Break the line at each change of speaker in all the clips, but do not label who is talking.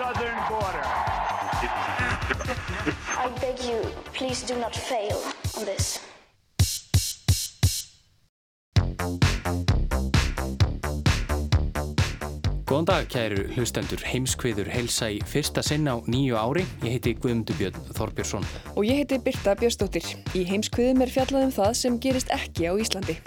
southern border.
I beg you, please do not fail on this.
Góðan dag, kæru hlustendur, heimskviður heilsa í fyrsta sinna á nýju ári. Ég heiti Guðmundur Björn Þorbjörnsson.
Og ég heiti Birta Björnsdóttir. Í heimskviðum er fjallað um það sem gerist ekki á Íslandi.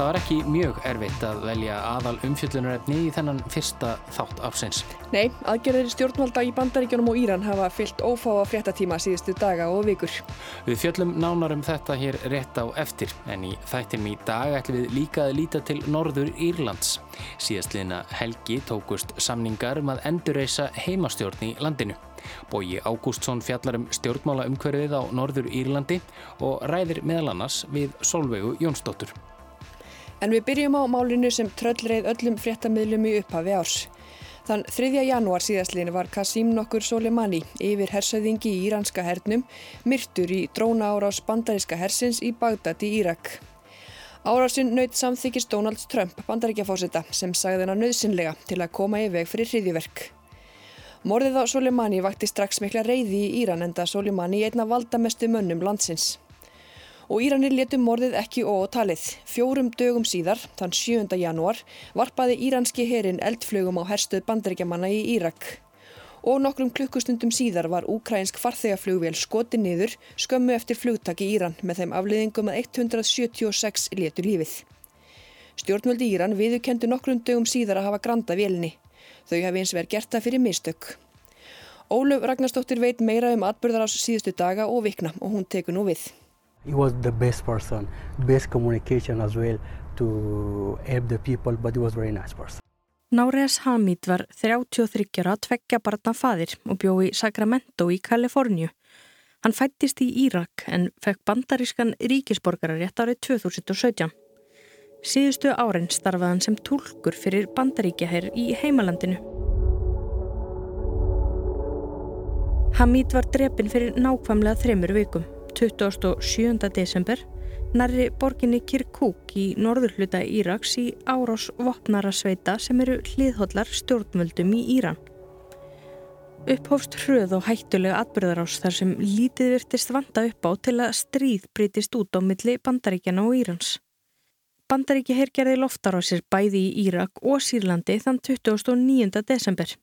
Það var ekki mjög erfitt að velja aðal umfjöllunarefni í þennan fyrsta þátt afsins.
Nei, aðgerðir stjórnvalda í Bandaríkjónum og Íran hafa fyllt ófáa fréttatíma síðustu daga og vikur.
Við fjöllum nánar um þetta hér rétt á eftir, en í þættinum í dag ætlum við líka að líta til Norður Írlands. Síðastliðina helgi tókust samningar um að endurreysa heimastjórn í landinu. Bóji Ágústsson fjallar um stjórnmála umhverfið á Norður Írlandi og ræðir meðal annars við Solveigu Jónsdóttur.
En við byrjum á málinu sem tröllreið öllum fréttamiðlum í upphafi árs. Þann 3. janúar síðastliðin var Qasim nokkur Soleimani yfir hersauðingi í íranska hernum myrtur í dróna árás bandaríska hersins í Bagdad í Írak. Árásinn naut samþykist Donald Trump bandaríkjafósita sem sagði hennar nöðsynlega til að koma í veg fyrir hriðjuverk. Morðið á Soleimani vakti strax mikla reyði í Íran enda Soleimani einna valdamestu mönnum landsins og Íranir letum morðið ekki ótalið. Fjórum dögum síðar, þann 7. janúar, varpaði íranski herin eldflögum á herstuð bandaríkjamanna í Írak. Og nokkrum klukkustundum síðar var úkrænsk farþegaflugvél skoti niður skömmu eftir flugtak í Íran með þeim afliðingum að 176 letur lífið. Stjórnvöldi Íran viðukendu nokkrum dögum síðar að hafa granda vélinni. Þau hafi eins verið gert það fyrir mistök. Óluf Ragnarstóttir veit meira um atbyrðar ás síðustu daga og vikna og hún tekur nú við.
He was the best person, best communication as well to help the people, but he was very nice person.
Náreas Hamid var 33 ára tveggja barna fadir og bjó í Sacramento í Kaliforníu. Hann fættist í Írak en fekk bandarískan ríkisborgararétt árið 2017. Síðustu árin starfaði hann sem tólkur fyrir bandaríkjaherr í heimalandinu. Hamid var drepin fyrir nákvæmlega þreymur vikum. 27. desember nærri borginni Kirkuk í norðurhluta Íraks í árás vopnara sveita sem eru hliðhóllar stjórnvöldum í Íran. Upphófst hröð og hættulega atbyrðarás þar sem lítið virtist vanda upp á til að stríð breytist út á milli bandaríkjana og Írans. Bandaríki hergerði loftarásir bæði í Írak og Sýrlandi þann 29. desember.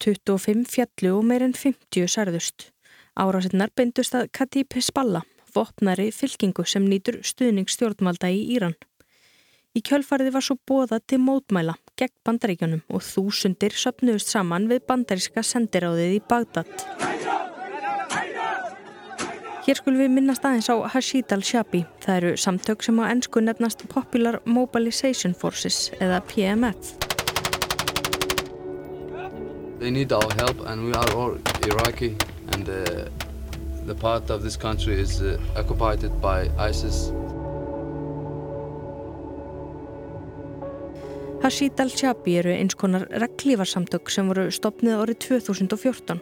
25 fjallu og meirinn 50 særðust. Árásinnar beindust að Katib Hezbollah, vopnari fylkingu sem nýtur stuðningsstjórnvalda í Íran. Í kjölfariði var svo bóða til mótmæla gegn bandaríkjunum og þúsundir söpnuðust saman við bandaríska sendiráðið í Bagdad. Hér skulum við minnast aðeins á Hashid al-Shabi. Það eru samtök sem á ennsku nefnast Popular Mobilization Forces eða PMF.
They need our help and we are all Iraqi and uh, the part of this country is uh, occupied by ISIS.
Hashid al-Shabi eru eins konar reglífarsamtök sem voru stopnið árið 2014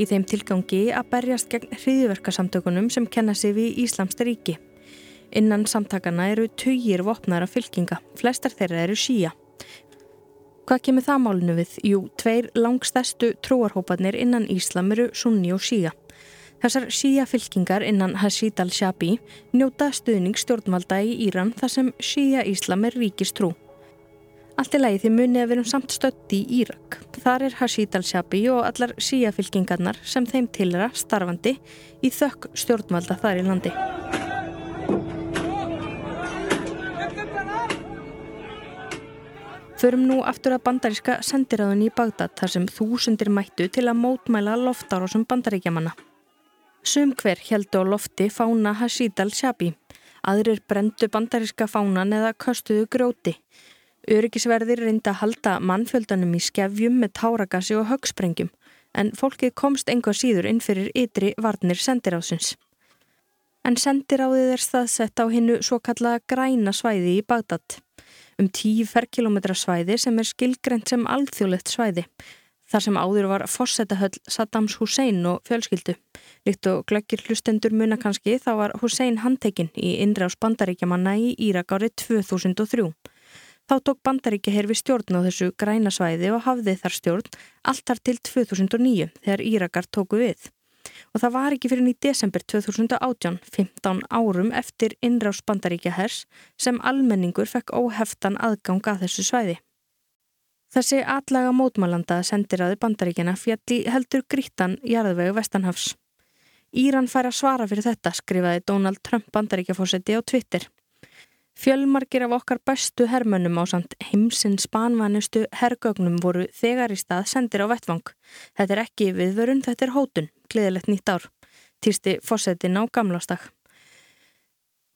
í þeim tilgangi að berjast gegn hriðverkasamtökunum sem kenna sig við Íslamsta ríki. Innan samtakana eru tugir vopnara fylkinga, flestar þeirra eru síja. Hvað kemur það málinu við? Jú, tveir langstæstu trúarhópanir innan Íslam eru sunni og síja. Þessar síja fylkingar innan Hashid al-Shabi njóta stuðning stjórnvalda í Íran þar sem síja Íslam er ríkistrú. Allt í lagi því munið að verum samt stötti í Írak. Þar er Hashid al-Shabi og allar síja fylkingarnar sem þeim tilera starfandi í þökk stjórnvalda þar í landi. Förum nú aftur að bandaríska sendiráðun í Bagdad þar sem þúsundir mættu til að mótmæla loftárásum bandaríkjamanna. Sum hver heldu á lofti fána Hashid al-Shabi. Aðrir brendu bandaríska fánan eða köstuðu grjóti. Öryggisverðir reynda að halda mannfjöldanum í skefjum með táragassi og högsprengjum en fólkið komst einhver síður inn fyrir ytri varnir sendiráðsins. En sendiráðið er staðsett á hinnu svo kallaða græna svæði í Bagdad. Um 10 ferkilometra svæði sem er skilgrend sem alþjóðlegt svæði þar sem áður var fórsetahöll Saddams Hussein og fjölskyldu. Líkt og glöggir hlustendur muna kannski þá var Hussein handtekinn í innræðs bandaríkjamanna í Írak árið 2003. Þá tók bandaríkja herfi stjórn á þessu græna svæði og hafði þar stjórn alltar til 2009 þegar Írakar tóku við. Og það var ekki fyrir í desember 2018, 15 árum eftir innræðs bandaríkja hers sem almenningur fekk óheftan aðgang að þessu svæði. Þessi atlaga mótmálanda sendiráði bandaríkjana fjalli heldur grítan jarðvegu Vestanhafs. Íran fær að svara fyrir þetta, skrifaði Donald Trump bandaríkjafósetti á Twitter. Fjölmarkir af okkar bestu hermönnum á samt heimsins banvanustu herrgögnum voru þegar í stað sendir á vettvang. Þetta er ekki viðvörun, þetta er hótun, gleðilegt nýtt ár. Týrsti fósettin á gamlástak.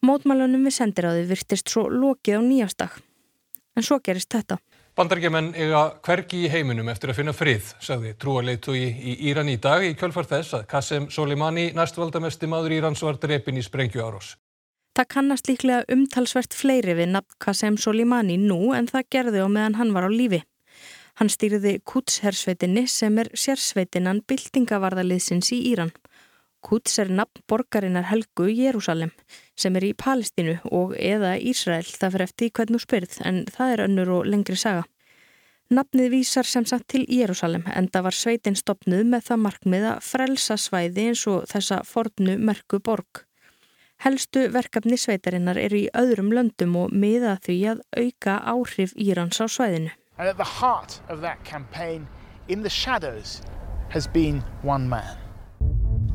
Mótmálunum við sendiráði virtist svo lokið á nýjástak. En svo gerist þetta.
Bandaríkjaman eiga hvergi í heiminum eftir að finna frið, sagði trúarleitugi í Íran í dag í kjölfar þess að Qasem Soleimani, næstvaldamesti maður Írans, var drepin í sprengju árós.
Það kannast líklega umtalsvert fleiri við nafn Qasem Soleimani nú en það gerði á meðan hann var á lífi. Hann stýrði Quds-hersveitinni sem er sérsveitinnan byltingavarðaliðsins í Íran. Quds er nafn borgarinnar Helgu Jérúsalem sem er í Palestínu og eða Ísrael það fyrir eftir hvernig spyrð en það er önnur og lengri saga. Nafnið vísar sem sagt til Jérúsalem en það var sveitin stopnuð með það markmið að frelsa svæði eins og þessa fornu merku borg. Helstu verkefni sveitarinnar eru í öðrum löndum og miða því að auka áhrif Írans á svæðinu.
And at the heart of that campaign, in the shadows, has been one man.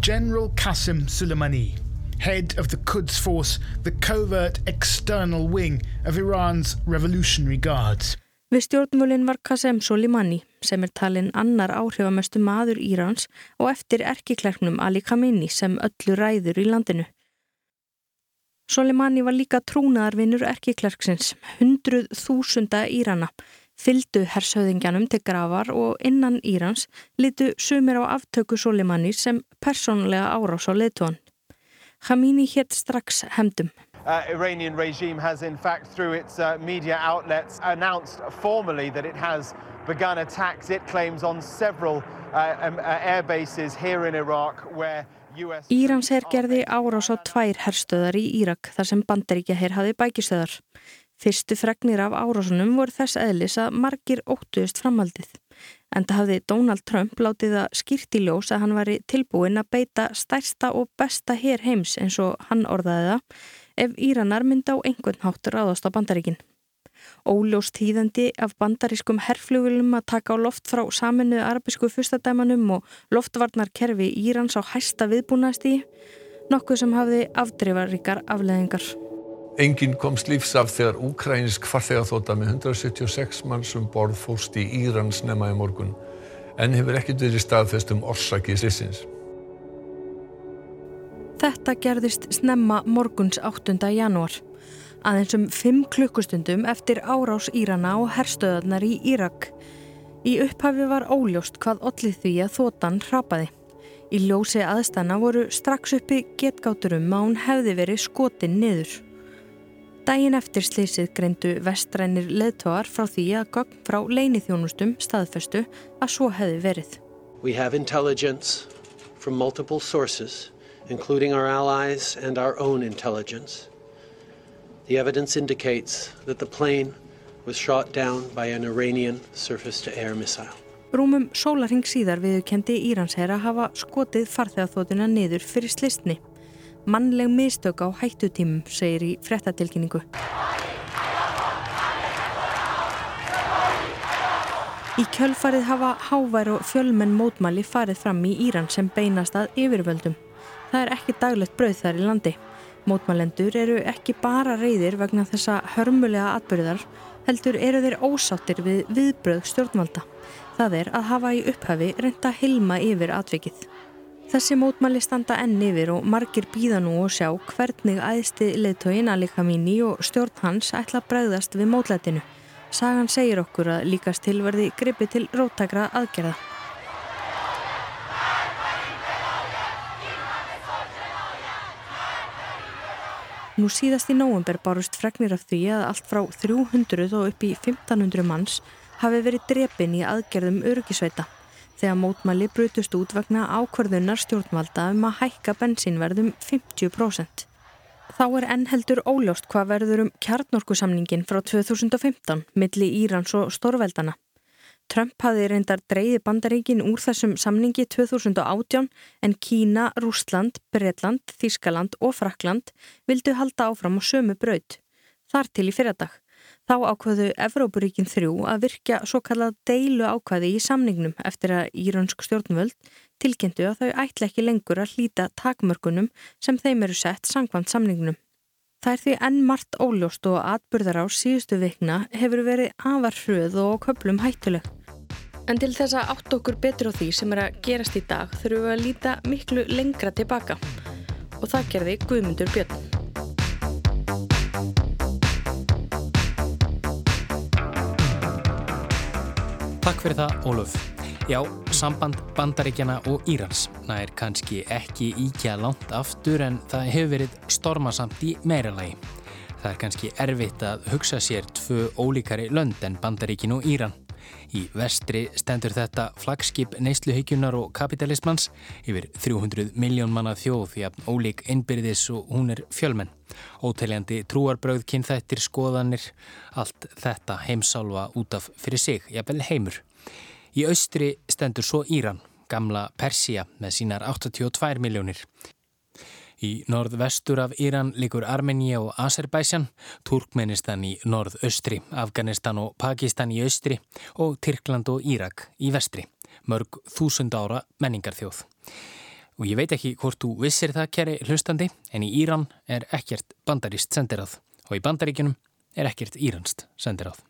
General Qasem Soleimani, head of the Quds Force, the covert external wing of Iran's Revolutionary Guards.
Við stjórnvölinn var Qasem Soleimani sem er talinn annar áhrifamestu maður Írans og eftir erkiklerknum Ali Khamenei sem öllu ræður í landinu. Soleimani var líka trúnaðarvinur erkiklerksins, hundruð þúsunda Írana fyldu hersauðingjanum til gravar og innan Írans litu sumir á aftöku Soleimani sem persónlega árás á leituan. Khamenei hétt strax hemdum.
Uh, Iranian regime has in fact through its uh, media outlets announced formally that it has begun attacks it claims on several uh, um, air bases here in Iraq where US
Írans herr gerði árás á tvær herstöðar í Írak þar sem bandaríkja herr hafi bækistöðar. Fyrstu fregnir af árásunum voru þess eðlis að margir óttuðust framhaldið. En það hafði Donald Trump látið að skýrt í ljós að hann væri tilbúin að beita stærsta og besta hér heims eins og hann orðaði það ef Íranar mynda á einhvern háttur aðast á bandaríkin. Óljós tíðandi af bandarískum herrflugulum að taka á loft frá saminu arabísku fyrstadæmanum og loftvarnar kerfi Írans á hæsta viðbúnaðstíði, nokkuð sem hafði afdreifaríkar afleðingar.
Engin komst lífs af þegar úkrænsk farþegaþóta með 176 manns um borð fórst í Írans nema í morgun. En hefur ekkert verið staðfest um orsaki slissins.
Þetta gerðist snemma morguns 8. janúar. Aðeins um 5 klukkustundum eftir árás Írana og herstöðarnar í Írak. Í upphafi var óljóst hvað ollið því að þótan hrapaði. Í ljósi aðstana voru strax uppi getgáturum að hún hefði verið skotin niður. Dægin eftir slísið greindu vestrænir leðtóar frá því að gögn frá leinithjónustum staðfestu að svo hefði verið.
We have intelligence from multiple sources, including our allies and our own intelligence. The evidence indicates that the plane was shot down by an Iranian surface-to-air missile.
Rúmum sólarhing síðar viðkendi Íransherra hafa skotið farþegaþótuna niður fyrir slistni. Mannleg mistök á hættutímum, segir í frettatilkynningu. Í kjölfarið hafa hávær og fjölmenn mótmæli farið fram í Íran sem beinast að yfirvöldum. Það er ekki daglegt brauð þar í landi. Mótmælendur eru ekki bara reyðir vegna þessa hörmulega atbyrðar, heldur eru þeir ósáttir við viðbröð stjórnvalda. Það er að hafa í upphafi reynda hilma yfir atvikið. Þessi mótmæli standa enn yfir og margir býða nú og sjá hvernig æðsti leðtóin Ali Khamenei og stjórn hans ætla að bregðast við mótlætinu. Sagan segir okkur að líkast tilverði gripi til róttakra aðgerða. Nú síðast í nóvember barust fregnir af því að allt frá 300 og upp í 1500 manns hafi verið drepin í aðgerðum öryggisveita þegar mótmæli brutust út vegna ákvarðunar stjórnvalda um að hækka bensínverðum 50%. Þá er enn heldur óljóst hvað verður um kjarnorkusamningin frá 2015 milli Írans og Stórveldana. Trump hafi reyndar dreyði bandaríkin úr þessum samningi 2018 en Kína, Rúsland, Breitland, Þískaland og Frakland vildu halda áfram á sömu braut. Þar til í fyrradag. Þá ákvaðu Evrópuríkin þrjú að virkja svo kallað deilu ákvaði í samningnum eftir að Írönsk stjórnvöld tilkynntu að þau ætla ekki lengur að hlýta takmörkunum sem þeim eru sett sangvand samningnum. Það er því enn margt óljóst og atbyrðar á síðustu vikna hefur verið afar hröð og köplum hættuleg. En til þess að átt okkur betur á því sem er að gerast í dag þurfum við að líta miklu lengra tilbaka og það gerði Guðmundur Björn.
Takk fyrir það, Óluf. Já, samband bandaríkjana og Írans. Það er kannski ekki íkja langt aftur en það hefur verið stormasamt í meira lagi. Það er kannski erfitt að hugsa sér tvö ólíkari lönd en bandaríkin og Íran. Í vestri stendur þetta flagskip neysluhyggjunar og kapitalismans yfir 300 miljón manna þjóð því að ólík einbyrðis og hún er fjölmenn. Óteljandi trúarbröð, kynþættir, skoðanir, allt þetta heimsálfa út af fyrir sig, jafnvel heimur. Í austri stendur svo Íran, gamla Persia með sínar 82 miljónir. Í norðvestur af Íran likur Armenia og Azerbaijan, Turkmenistan í norðaustri, Afganistan og Pakistan í austri og Tyrkland og Írak í vestri, mörg þúsund ára menningarþjóð. Og ég veit ekki hvort þú vissir það, kæri hlustandi, en í Íran er ekkert bandarist sendiráð og í bandaríkunum er ekkert íranst sendiráð.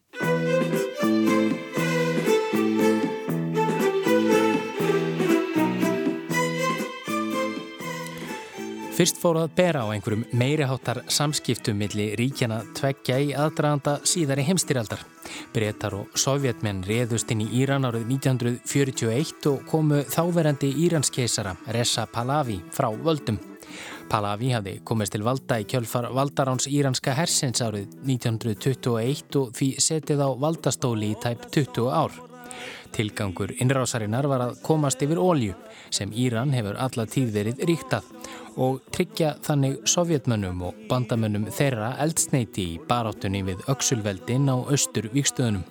Fyrst fóru að bera á einhverjum meiriháttar samskiptum milli ríkjana tveggja í aðdraganda síðari heimstyrjaldar. Bretar og sovjetmenn reðust inn í Íran árið 1941 og komu þáverandi Íranskeisara Reza Pahlavi frá völdum. Pahlavi hafði komist til valda í kjölfar valdaráns íranska hersins árið 1921 og því setið á valdastóli í tæp 20 ár. Tilgangur innrásarinnar var að komast yfir ólju sem Íran hefur alla tíð verið ríktað og tryggja þannig sovjetmönnum og bandamönnum þeirra eldsneiti í baráttunni við öksulveldin á austur vikstöðunum.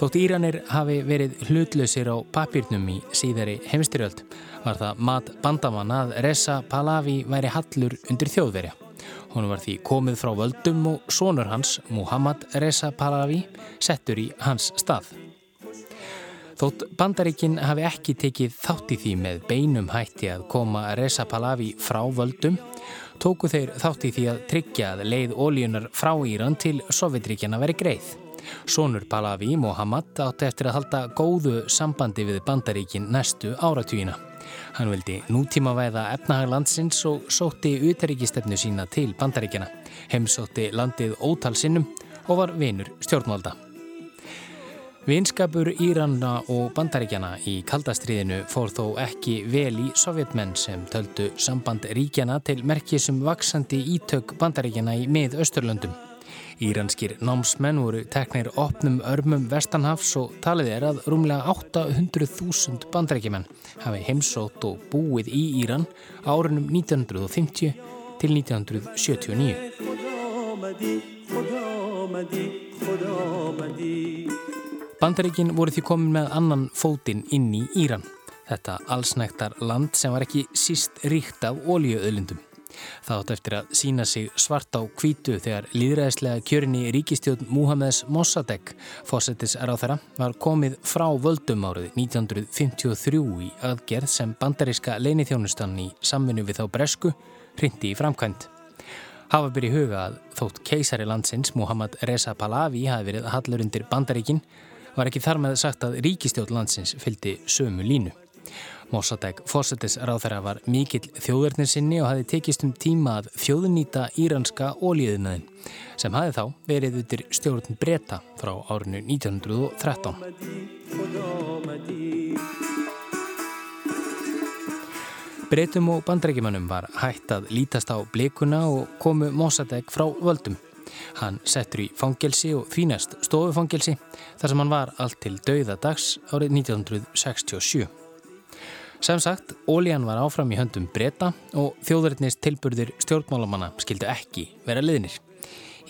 Þótt Íranir hafi verið hlutlausir á papírnum í síðari heimstyrjöld var það mat bandamann að Reza Pahlavi væri hallur undir þjóðverja. Hún var því komið frá völdum og sonur hans, Muhammad Reza Pahlavi, settur í hans stað. Þótt bandaríkinn hafi ekki tekið þátt í því með beinum hætti að koma Reza Pahlavi frá völdum, tóku þeir þátt í því að tryggja að leið ólíunar frá Íran til Sovjetríkjana veri greið. Sónur Pahlavi, Mohammad, átti eftir að halda góðu sambandi við bandaríkinn næstu áratvíina. Hann vildi nútíma væða efnahaglandsins og sótti utaríkistefnu sína til bandaríkjana, heimsótti landið ótalsinnum og var vinur stjórnvalda. Vinskapur Íranna og bandaríkjana í kaldastriðinu fór þó ekki vel í sovjetmenn sem töldu samband ríkjana til merkjusum vaksandi ítök bandaríkjana í mið-östurlöndum. Íranskir námsmenn voru teknir opnum örmum vestanhafs og talið er að rúmlega 800.000 bandaríkjumenn hafi heimsótt og búið í Íran árunum 1950 til 1979. Bandaríkin voru því komin með annan fótinn inn í Íran. Þetta allsnæktar land sem var ekki síst ríkt af ólíuöðlindum. Það átt eftir að sína sig svart á kvítu þegar líðræðislega kjörinni ríkistjóðn Muhammeds Mossadegh, fósettis er á þeirra, var komið frá völdum árið 1953 í aðgerð sem bandaríska leinithjónustan í samvinnu við þá bresku hrindi í framkvæmt. Hafa byrju huga að þótt keisari landsins Muhammad Reza Pahlavi hafi verið hallur undir bandaríkinn var ekki þar með sagt að ríkistjótt landsins fylgdi sömu línu. Mossadegh fósettis ráþæra var mikill þjóðverðninsinni og hafi tekist um tíma að þjóðnýta íranska ólíðinaðin sem hafi þá verið utir stjórn breyta frá árinu 1913. Breytum og bandrækjumannum var hægt að lítast á blikuna og komu Mossadegh frá völdum. Hann settur í fangelsi og þínast stofufangelsi þar sem hann var allt til dauðadags árið 1967. Sem sagt, ólíjan var áfram í höndum breyta og þjóðverðnist tilburðir stjórnmálamanna skildu ekki vera liðnir.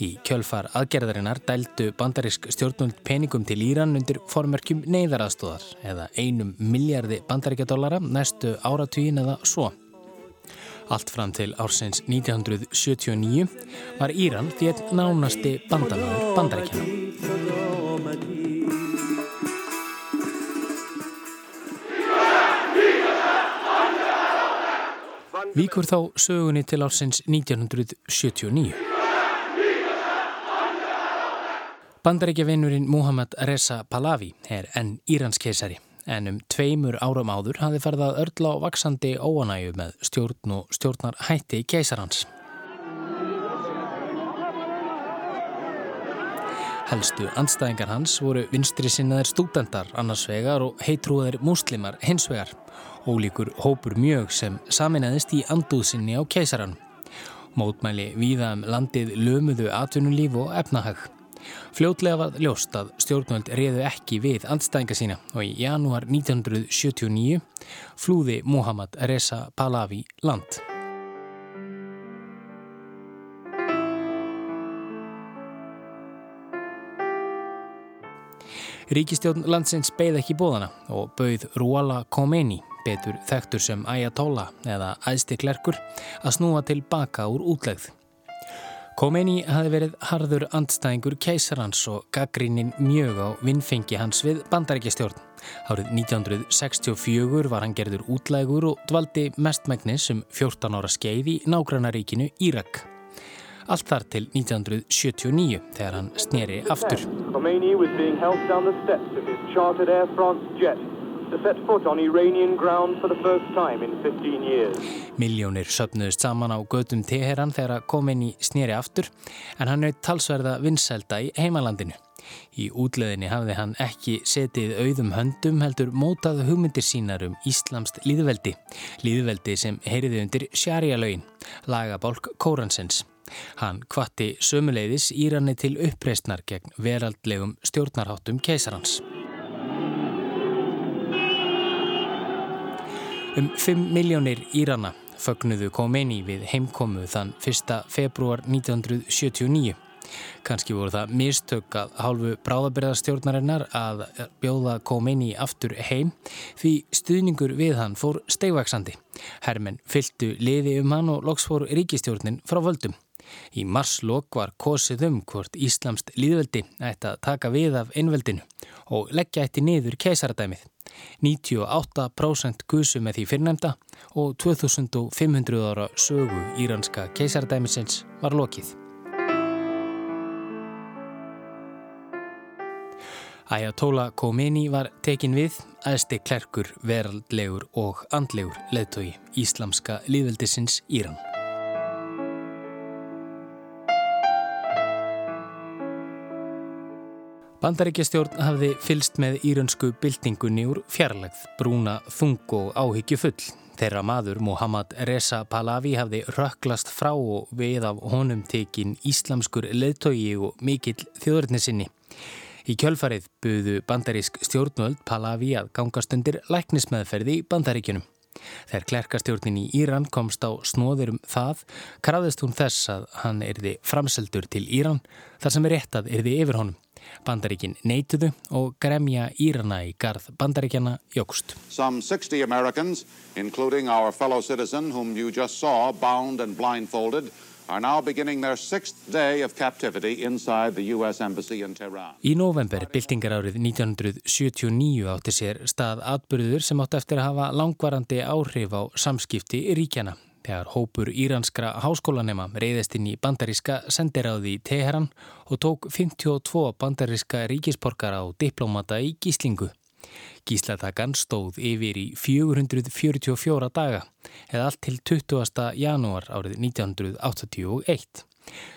Í kjölfar aðgerðarinnar dældu bandarísk stjórnvöld peningum til Íran undir formörkjum neyðaraðstóðar eða einum miljardi bandaríkjadólara næstu áratugin eða svo. Allt fram til ársins 1979 var Íran því að nánasti bandanaður bandaríkjana. Víkur þá sögunni til ársins 1979. Bandaríkjavinurinn Muhammad Reza Pahlavi er enn Íranskeisari en um tveimur árum áður hafi farið að örla á vaksandi óanægu með stjórn og stjórnar hætti keisarhans. Helstu andstæðingar hans voru vinstri sinnaðir stúdendar annars vegar og heitrúðir múslimar hins vegar. Ólíkur hópur mjög sem saminæðist í andúðsynni á keisaran. Mótmæli víða um landið lömuðu atvinnulíf og efnahag. Fljótlega var ljóst að stjórnvöld reyðu ekki við andstæðinga sína og í janúar 1979 flúði Muhammad Reza Pahlavi land. Ríkistjórn landsins beigð ekki bóðana og bauð Ruala Khomeini, betur þekktur sem Ayatollah eða æðstiklerkur, að snúa tilbaka úr útlegð. Khomeini hafi verið harður andstæðingur keisarhans og gaggrínin mjög á vinnfengi hans við bandarækjastjórn. Árið 1964 var hann gerður útlægur og dvaldi mestmægnis um 14 ára skeið í nágrannaríkinu Írak. Allt þar til 1979 þegar hann sneri aftur.
Khomeini was being held down the steps of his chartered Air France jet to set foot on Iranian ground for the first time in 15 years.
Miljónir söpnuðist saman á gödum Teheran þegar Khomeini sneri aftur en hann naut talsverða vinsælda í heimalandinu. Í útleðinni hafði hann ekki setið auðum höndum heldur mótað hugmyndir sínar um Íslamst líðveldi. Líðveldi sem heyriði undir Sharia-laugin, lagabálk Kóransens. Hann kvatti sömuleiðis Írani til uppreistnar gegn veraldlegum stjórnarháttum keisarhans. Um 5 miljónir Írana fögnuðu Khomeini við heimkomu þann 1. februar 1979. Kanski voru það mistök að hálfu bráðabirðarstjórnarinnar að bjóða Khomeini aftur heim því stuðningur við hann fór steigvaksandi. Hermenn fylgtu liði um hann og loks fór ríkistjórnin frá völdum. Í marslokk var kosið um hvort Íslamst líðveldi ætti að taka við af einveldinu og leggja eitt niður keisaradæmið. 98% gusu með því fyrrnemda og 2500 ára sögu íranska keisaradæmisins var lokið. Ayatollah Khomeini var tekin við, aðsti klerkur, veraldlegur og andlegur leðtogi íslamska líðveldisins Íran. Bandaríkjastjórn hafði fylst með írönsku byltingunni úr fjarlægð, brúna, þung og áhyggju full. Þeirra maður, Muhammad Reza Pahlavi, hafði rökklast frá og við af honum tekin íslamskur leðtogi og mikill þjóðurnisinni. Í kjölfarið buðu bandarísk stjórnvöld Pahlavi að gangast undir læknismeðferði í bandaríkjunum. Þegar klerkastjórnin í Íran komst á snóður um það, krafðist hún þess að hann erði framseldur til Íran þar sem er rétt að erði yfir honum. Bandaríkin neituðu og gremja Írana í garð bandaríkjana jógst.
Some 60 Americans, including our fellow citizen whom you just saw bound and blindfolded, are now beginning their sixth day of captivity inside the U.S. Embassy in Tehran.
Í november, byltingar árið 1979 átti sér stað atbyrður sem átti eftir að hafa langvarandi áhrif á samskipti í ríkjana. Þegar hópur íranskra háskólanema reyðist inn í bandaríska sendiráði í Teheran og tók 52 bandaríska ríkisporkara og diplomata í gíslingu. Gíslatakan stóð yfir í 444 daga eða allt til 20. janúar árið 1981.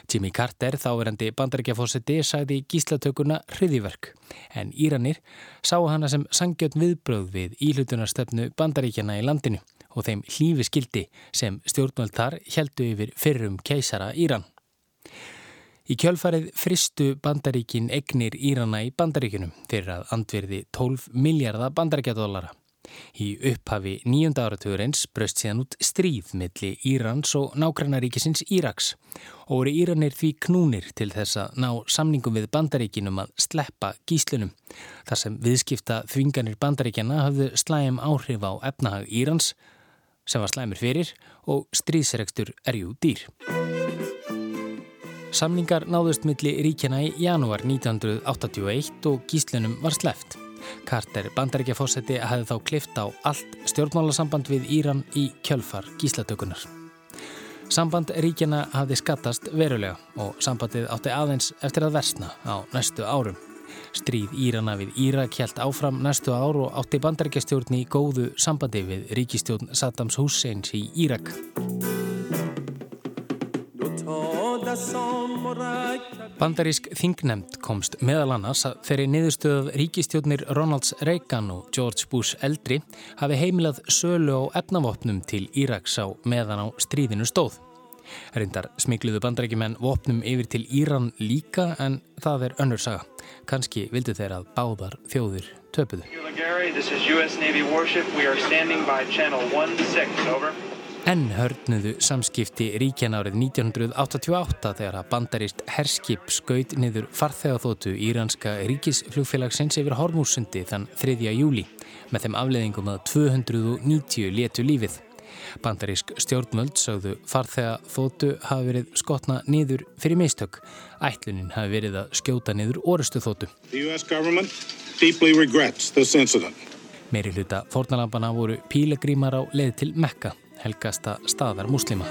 Jimmy Carter, þáverandi bandarækjafósiti, sagði gíslatökuna hriðiverk en Íranir sá hana sem sangjöld viðbröð við íhlutunarstöfnu bandaríkjana í landinu og þeim hlífi skildi sem stjórnvöldar heldu yfir fyrrum keisara Íran. Í kjölfarið fristu bandaríkin egnir Írana í bandaríkunum fyrir að andverði 12 miljardar bandaríkjadólara. Í upphafi nýjunda áratugurins braust síðan út stríð milli Írans og nágrannaríkisins Íraks og voru Íranir því knúnir til þess að ná samningum við bandaríkinum að sleppa gíslunum. Þar sem viðskipta þvinganir bandaríkjana hafðu slægjum áhrif á efnahag Írans sem var slæmur fyrir og stríðsregstur erjú dýr. Samningar náðust milli ríkjana í janúar 1981 og gíslunum var sleft. Carter bandaríkjafósetti hafði þá klift á allt stjórnmálasamband við Íran í kjölfar gíslatökunar. Samband ríkjana hafði skattast verulega og sambandið átti aðeins eftir að versna á næstu árum. Stríð Írana við Írak hjælt áfram næstu ár og átti bandaríkjastjórn í góðu sambandi við ríkistjórn Saddams Husseins í Írak. Bandarísk þingnemnd komst meðal annars að þeirri niðurstöðað ríkistjónir Ronalds Reagan og George Bush eldri hafi heimilað sölu á efnavopnum til Íraks á meðan á stríðinu stóð. Reyndar smikluðu bandarækjumenn vopnum yfir til Íran líka en það er önnur saga. Kanski vildu þeir að báðar þjóðir töpuðu. Enn hörnuðu samskipti ríkjan árið 1988 þegar að bandarist herskip skaut niður farþegaþótu íranska ríkisflugfélagsins yfir Hormúsundi þann 3. júli með þeim afleðingum að 290 letu lífið. Bandarísk stjórnmöld sögðu farþegaþótu hafi verið skotna niður fyrir meistök. Ætlunin hafi verið að skjóta niður orustu þótu. Meiri hluta fornalampana voru pílegrímar á leið til Mekka helgasta staðar muslima.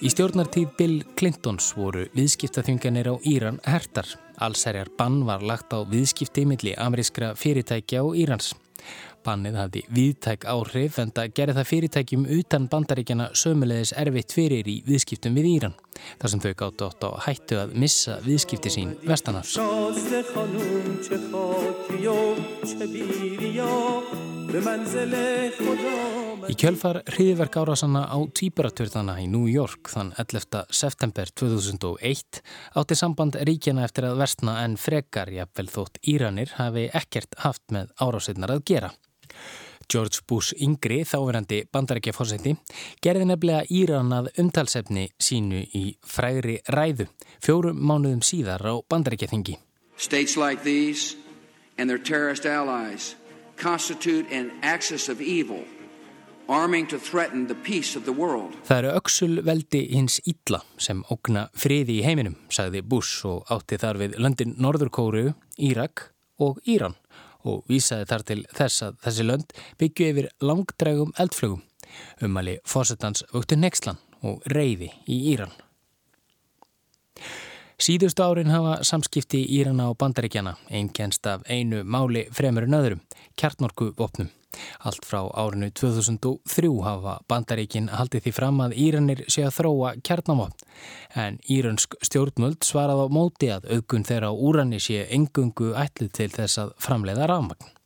Í stjórnartíð Bill Clintons voru viðskiptaþjunganir á Íran hertar. Allsærjar bann var lagt á viðskipti milli amerískra fyrirtækja og Írans. Bannið hafði viðtæk áhrif en það gerði það fyrirtækjum utan bandaríkjana sömulegis erfitt fyrir í viðskiptum við Íran. Þar sem þau gátt átt á hættu að missa viðskipti sín vestanars. Í kjölfar hriðverk árásanna á týpuraturðana í New York þann 11. september 2001 átti samband ríkjana eftir að versna en frekar jafnvel þótt Íranir hafi ekkert haft með árásinnar að gera. George Bush yngri, þáverandi bandarækjafórseti, gerði nefnilega Íran að umtalsefni sínu í frægri ræðu fjórum mánuðum síðar á bandarækjaþingi.
States like these and their terrorist allies constitute an axis of evil arming to threaten the peace of the world.
Það eru öksul veldi hins ítla sem ógna friði í heiminum, sagði Bush og átti þar við löndin Norðurkóru, Írak og Íran og vísaði þar til þess að þessi lönd byggju yfir langdregum eldflögum. Umali fósettans vöktu Nexlan og reyði í Íran. Síðustu árin hafa samskipti Írana og Bandaríkjana einkennst af einu máli fremur en öðrum, kjartnorku vopnum. Allt frá árinu 2003 hafa bandaríkin haldið því fram að Íranir sé að þróa kjarnamopn en írönsk stjórnmöld svarað á móti að augun þeirra á úrani sé engungu ætlið til þess að framleiða rafmagn.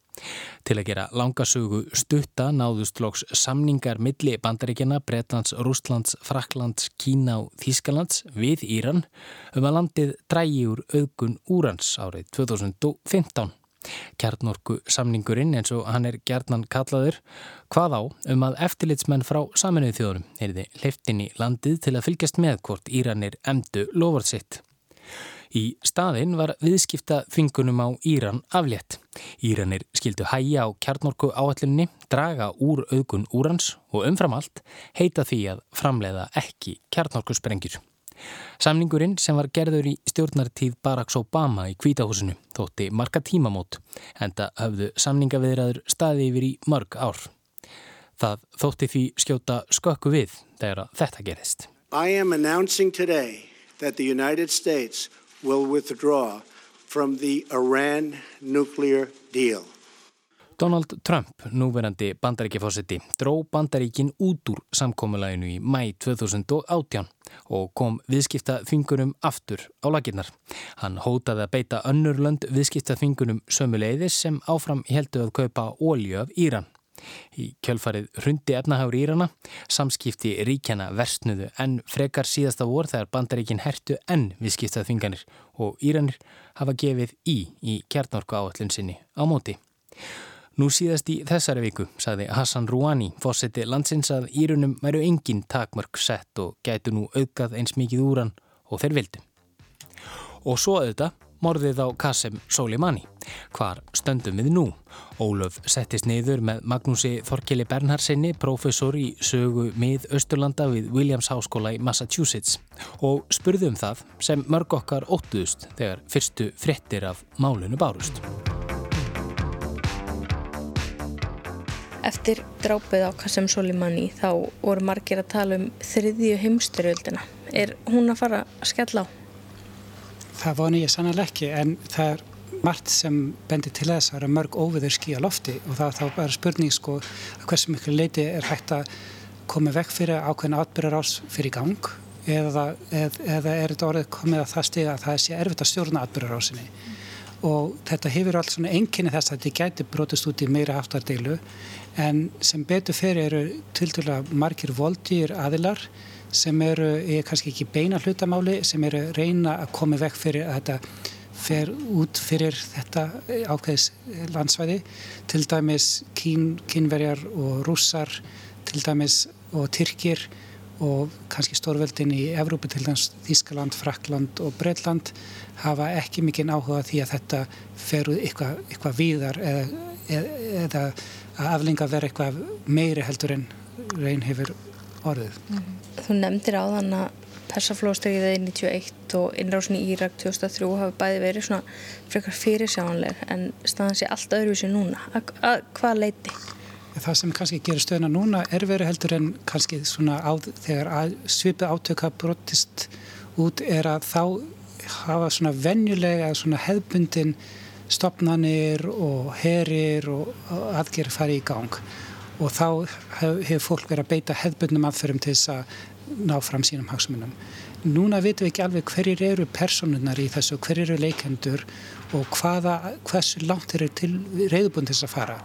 Til að gera langasögu stutta náðust loks samningar milli bandaríkjana, Bretlands, Rústlands, Fraklands, Kína og Þískalands við Íran um að landið drægi úr augun úrans árið 2015. Kjarnorku samningurinn eins og hann er gerðnan kallaður hvað á um að eftirlitsmenn frá saminuð þjóðunum erði hliftin í landið til að fylgjast með hvort Íranir emdu lofart sitt. Í staðinn var viðskipta þvingunum á Íran aflétt. Íranir skildu hæja á kjarnorku áallunni, draga úr augun úrans og umfram allt heita því að framleiða ekki kjarnorku sprengjur. Samningurinn sem var gerður í stjórnartíð Barack Obama í kvítahúsinu þótti marga tímamót en það höfðu samningaviðræður staði yfir í mörg ár. Það þótti því skjóta skökku við þegar þetta gerist.
I am announcing today that the United States will withdraw from the Iran nuclear deal.
Donald Trump, núverandi bandaríkjafósetti, dró bandaríkin út úr samkómulæginu í mæ 2018 og kom viðskipta þvingunum aftur á laginnar. Hann hótaði að beita önnur lönd viðskipta þvingunum sömuleiðis sem áfram heldu að kaupa ólju af Íran. Í kjölfarið hrundi efnahagur Írana, samskipti ríkjana versnuðu en frekar síðasta vor þegar bandaríkin hertu enn viðskiptað þvinganir og Íranir hafa gefið í í kjarnorku áallun sinni á móti. Nú síðast í þessari viku sagði Hassan Rouhani, fósetti landsins að Írunum væru engin takmörk sett og gætu nú auðgað eins mikið úran og þeir vildu. Og svo auðvitað morðið á Qasem Soleimani. Hvar stöndum við nú? Ólöf settist niður með Magnúsi Þorkeli Bernhardsinni, professor í sögu mið Östurlanda við Williams Háskóla í Massachusetts og spurðum það sem mörg okkar óttuðust þegar fyrstu frettir af málunu bárust.
Eftir drápið á Qasem Soleimani þá voru margir að tala um þriðju heimstyrjöldina. Er hún að fara að skella á?
Það voni ég sannlega ekki en það er margt sem bendir til þess að það eru mörg óviður skí á lofti og það er þá bara spurning sko að hversu miklu leiti er hægt að koma vekk fyrir ákveðin átbyrjar ás fyrir gang eða, eð, eða er þetta orðið komið að það stiga að það sé erfitt að stjórna átbyrjar ásinni og þetta hefur alls svona enginni þess að þetta gæti brotist út í meira aftardeilu en sem betur fyrir eru til dæla margir voldýr aðilar sem eru, ég er kannski ekki beina hlutamáli, sem eru reyna að koma vekk fyrir að þetta fer út fyrir þetta ákveðis landsvæði, til dæmis kín, kínverjar og rússar, til dæmis og tyrkir og kannski stórveldin í Evrópu til dæmis Þískaland, Frakland og Breitland hafa ekki mikinn áhuga því að þetta fer út eitthvað, eitthvað víðar eða, eða, eða að aflenga vera eitthvað meiri heldur en reyn hefur orðið. Mm
-hmm. Þú nefndir á þann að persaflóðstækiðið 91 og innrásin í Írak 2003 hafi bæði verið svona frekar fyrirsjánleg en staðan sé allt öðruvísi núna. Að, að hvað leiti?
Það sem kannski gerir stöðuna núna er verið heldur en kannski svona á, þegar svipið átöka brotist út er að þá hafa svona venjulega svona hefbundin stopnanir og herir og aðgerð farið í gang og þá hefur fólk verið að beita hefbundnum aðferðum til þess að ná fram sínum hagsmunum. Núna veitum við ekki alveg hverjir eru personunar í þessu, hverjir eru leikendur og hvaða, hversu langt eru til reyðbúnd til þess að fara.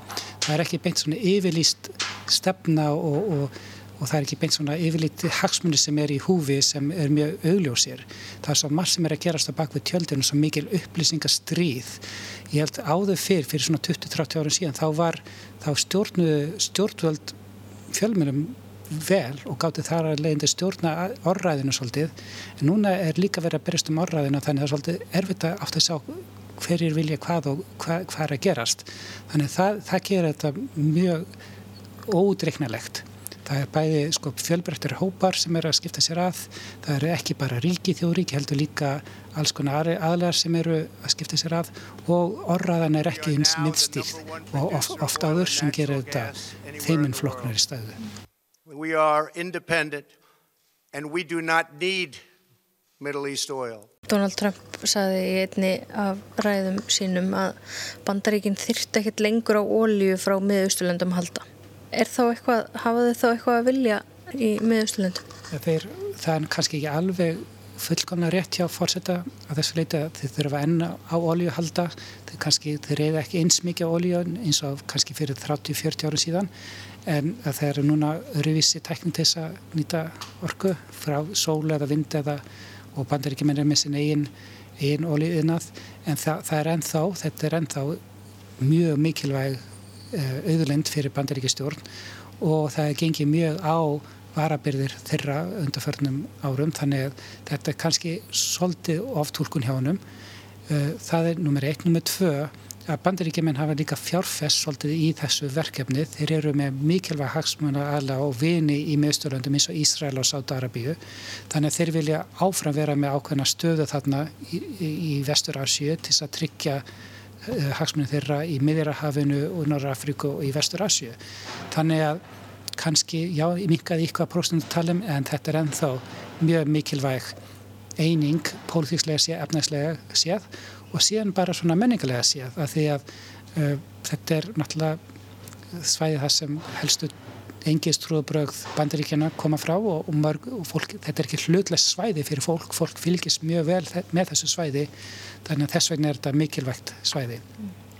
Það er ekki beint svona yfirlýst stefna og, og og það er ekki beint svona yfirlítið hagsmunni sem er í húfi sem er mjög augljósir. Það er svo margt sem er að gerast á bakvið tjöldinu, svo mikil upplýsingastríð. Ég held áður fyrr, fyrir svona 20-30 árum síðan, þá var þá stjórnu stjórnvöld fjölmjölum vel og gátti þar að leiðindi stjórna orðræðinu svolítið. En núna er líka verið að berjast um orðræðinu þannig að það er svolítið erfitt að átt að sjá hverjir vilja hvað og hvað, hvað er að gerast. Þannig það, það gerir þetta mjög ódreiknalegt. Það er bæði sko, fjölbreyttir hópar sem eru að skipta sér að. Það eru ekki bara ríki þjóðríki, heldur líka alls konar aðlar sem eru að skipta sér að og orraðan er ekki eins miðstíð og of, oft áður sem gerir þetta þeiminn flokknar í stæðu.
We are independent and we do not need Middle East oil.
Donald Trump saði í einni af ræðum sínum að bandaríkinn þyrrt ekkert lengur á ólíu frá miðausturlöndum halda er þá eitthvað, hafa þau þá eitthvað að vilja í miðausturlöndum?
Það er kannski ekki alveg fullkomna rétt hjá fórseta að þessu leiti að þið þurfa enna á olju halda, þið kannski, þið reyða ekki eins mikið á olju eins og kannski fyrir 30-40 árum síðan. En það eru núna öruvísi tækning til þess að nýta orku frá sól eða vind eða og bandar ekki meina með sin eigin, eigin oljuðinað en það, það er ennþá, þetta er ennþá mjög mikilvæg Eh, auðlind fyrir bandaríkistjórn og það gengið mjög á varabyrðir þeirra undarförnum árum þannig að þetta er kannski svolítið oftúrkun hjá honum. Eh, það er nummer 1. Nummer 2 að bandaríkjumenn hafa líka fjárfest svolítið í þessu verkefni. Þeir eru með mikilvæg hagsmuna alla og vini í meðstöðlandum eins og Ísrael og Sátarabíu. Þannig að þeir vilja áfram vera með ákveðna stöðu þarna í, í, í Vestur-Asju til að tryggja Eh, hagsmunni þeirra í Miðjarahafinu og Norra Afríku og í Vestur Asju. Þannig að kannski, já, minkaði ykkur að próstundu talum en þetta er ennþá mjög mikilvæg eining pólitíkslega séð, efnæslega séð og síðan bara svona menningarlega séð að því að uh, þetta er náttúrulega svæðið það sem helstu engistrúðabrögð bandaríkjana koma frá og, og, mörg, og fólk, þetta er ekki hlutless svæði fyrir fólk, fólk fylgist mjög vel með þessu svæði þannig að þess vegna er þetta mikilvægt svæði.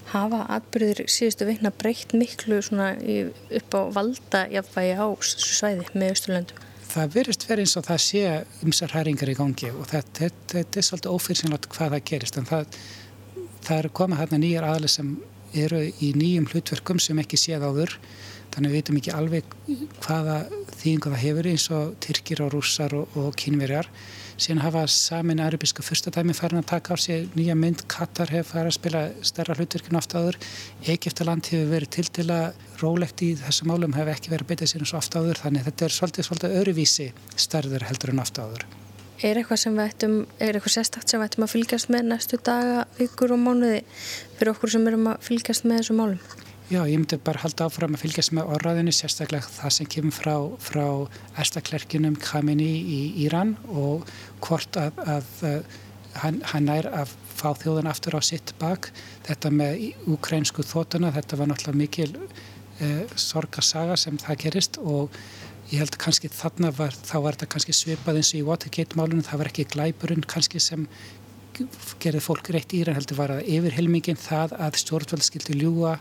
Hafa atbyrðir síðustu vikna breytt miklu upp á valda jafnvægi á svæði með Östurlöndum?
Það verist verið eins og það sé ymsar hæringar í gangi og þetta, er svolítið ófyrsynlátt hvað það gerist en það, það er komað hérna nýjar aðli sem eru í nýjum hlutverkum sem ekki séð áður þannig við veitum ekki alveg hvaða þýðingu það hefur eins og Tyrkir og rússar og, og kynverjar síðan hafa samin arabiska fyrstadæmi farin að taka á sig nýja mynd. Katar hefur farið að spila stærra hlutverkinu oft áður. Egiptaland hefur verið til til að rólegt í þessum málum hefur ekki verið að beita sér eins og oft áður. Þannig þetta er svolítið, svolítið öruvísi stærður heldur en oft áður.
Er eitthvað sem við ættum, er eitthvað sérstakt sem við ættum að fylgjast með næstu daga, vikur og mánuði fyrir okkur sem erum að fylgjast með þessum málum?
Já, ég myndi bara halda áfram að fylgjast með orðaðinu, sérstaklega það sem kemur frá, frá erstaklerkinum Khamenei í Íran og hvort að, að, að hann, hann er að fá þjóðan aftur á sitt bak. Þetta með ukrænsku þótuna, þetta var náttúrulega mikil eh, sorgarsaga sem það gerist og ég held kannski þarna var, þá var þetta kannski svipað eins og í Watergate-málunum, það var ekki glæburinn kannski sem gerði fólk reitt í Íran heldur var að yfir helmingin það að stjórnvöld skildi ljúa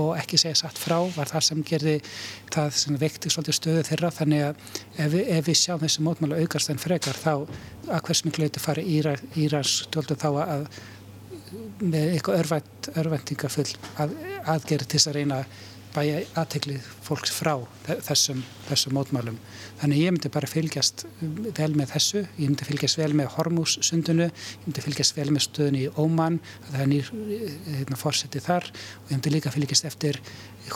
og ekki segja satt frá var það sem gerði það sem vekti svolítið stöðu þeirra. Þannig að ef ef við sjáum þessi mótmála aukast en frekar þá að hvers miklu leiti fari Íra, Írars stjórnum þá að með eitthvað örvænt, örvæntingafull að, aðgerði til þess að reyna að bæja aðteglið fólks frá þessum, þessum mótmálum. Þannig ég myndi bara fylgjast vel með þessu, ég myndi fylgjast vel með Hormús sundunu, ég myndi fylgjast vel með stöðunni í Óman, það er nýr hérna, fórsetið þar. Og ég myndi líka fylgjast eftir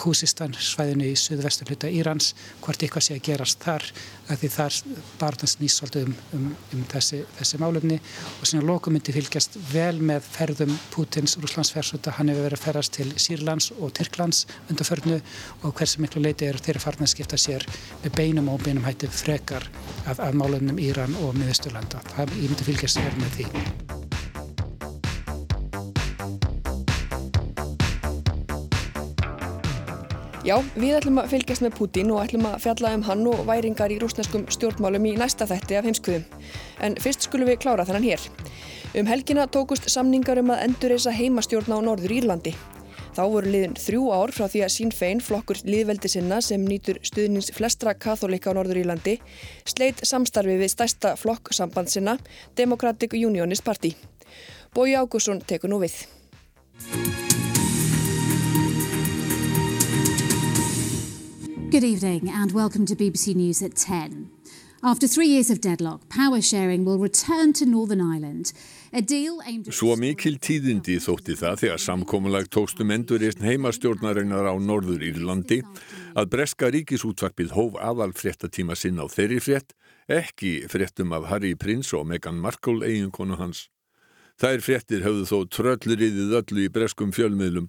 húsistan svæðinu í suðvestur hluta Írans, hvort eitthvað sé að gerast þar, að því þar barðans nýst svolítið um, um, um þessi, þessi málefni. Og svona lokum myndi fylgjast vel með ferðum Pútins Rúslandsferðsvölda, hann hefur verið að ferðast til Sýrlands og Tyrklands undarförnu og hversu miklu leiti eru þeirra farn að skipta sér með beinum og beinum hætti frekar af, af málefnum Íran og miðusturlanda. Það ég myndi fylgjast vel með því.
Já, við ætlum að fylgjast með Putin og ætlum að fjalla um hann og væringar í rúsneskum stjórnmálum í næsta þætti af heimskuðum. En fyrst skulum við klára þannan hér. Um helgina tókust samningar um að endurreysa heimastjórna á Norður Írlandi. Þá voru liðin þrjú ár frá því að Sinn Fein, flokkur liðveldi sinna sem nýtur stuðnins flestra katholika á Norður Írlandi, sleit samstarfi við stærsta flokk samband sinna, Democratic Unionist Party. Bói Ágússon tekur nú við.
Good evening and welcome to BBC News at 10. After three years of deadlock, power sharing will return to Northern Ireland.
Svo mikil tíðindi þótti það þegar samkómulag tókstum endurist heimastjórnarinnar á Norður Írlandi að breska ríkisútvarpið hóf aðal fréttatíma sinn á þeirri frétt, ekki fréttum af Harry Prince og Meghan Markle eiginkonu hans. Þær fréttir höfðu þó tröllriðið öllu í breskum fjölmiðlum.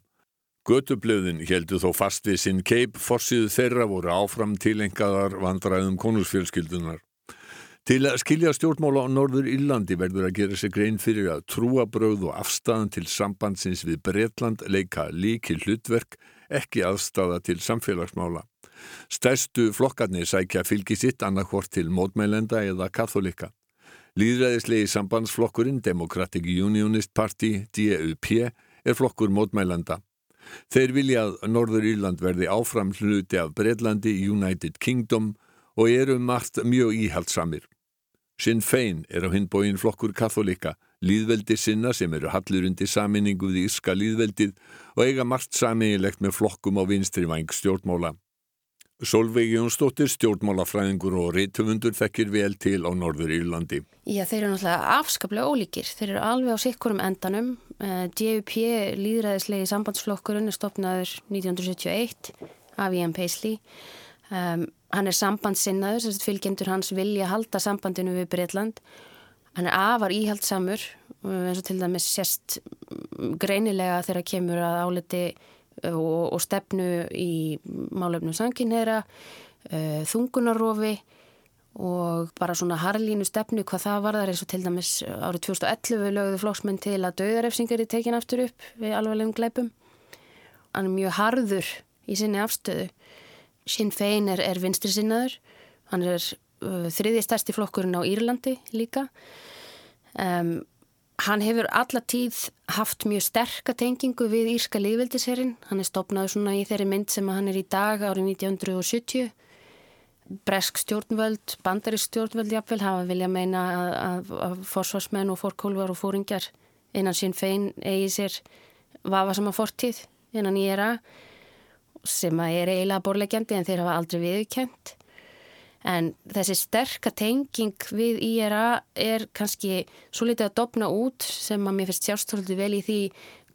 Götublöðin heldur þó fast við sinn keip, forsiðu þeirra voru áfram tilengaðar vandræðum konusfjölskyldunar. Til að skilja stjórnmála á Norður Íllandi verður að gera sig grein fyrir að trúabröð og afstæðan til sambandsins við Bretland leika líki hlutverk, ekki aðstæða til samfélagsmála. Stærstu flokkarnir sækja fylgi sitt annarkvort til mótmælenda eða katholika. Líðræðislegi sambandsflokkurinn Democratic Unionist Party, DUP, er flokkur mótmælenda. Þeir vilja að Norður Írland verði áfram hluti af Breitlandi, United Kingdom og eru margt mjög íhaldsamir. Sinn Fein er á hinbóin flokkur katholika, líðveldi sinna sem eru hallur undir saminningu við Írska líðveldið og eiga margt saminilegt með flokkum á vinstri vang stjórnmála. Solveig Jónsdóttir, stjórnmálafræðingur og reytumundur þekkir vel til á Norður Írlandi.
Já, þeir eru náttúrulega afskaplega ólíkir. Þeir eru alveg á sikkurum endanum. DUP, líðræðislegi sambandsflokkurinn, er stopnaður 1971 af Ian Paisley. Um, hann er sambandsinnaður, þess að fylgjendur hans vilja halda sambandinu við Breitland. Hann er afar íhaldsamur, eins og til dæmis sérst greinilega þegar kemur að áleti og, og stefnu í málefnum sanginera, uh, þungunarofi og bara svona harlínu stefnu hvað það var þar eins og til dæmis árið 2011 lögðu flóksmenn til að döðarefsingar er tekin aftur upp við alvarlegum gleipum. Hann er mjög harður í sinni afstöðu. Sinn Fein er, er vinstri sinnaður, hann er uh, þriði stærsti flokkurinn á Írlandi líka. Um, hann hefur alla tíð haft mjög sterkatengingu við Írska líðveldisherrin. Hann er stopnað svona í þeirri mynd sem hann er í dag árið 1970 bresk stjórnvöld, bandarísk stjórnvöld jafnvel hafa vilja meina að, að, að forsvarsmenn og fórkólvar og fóringar innan sín fein eigi sér vafa sama fortíð innan IRA sem er eiginlega borlegjandi en þeir hafa aldrei viðkjönd en þessi sterkatenging við IRA er kannski svo litið að dopna út sem að mér finnst sjálfstóldi vel í því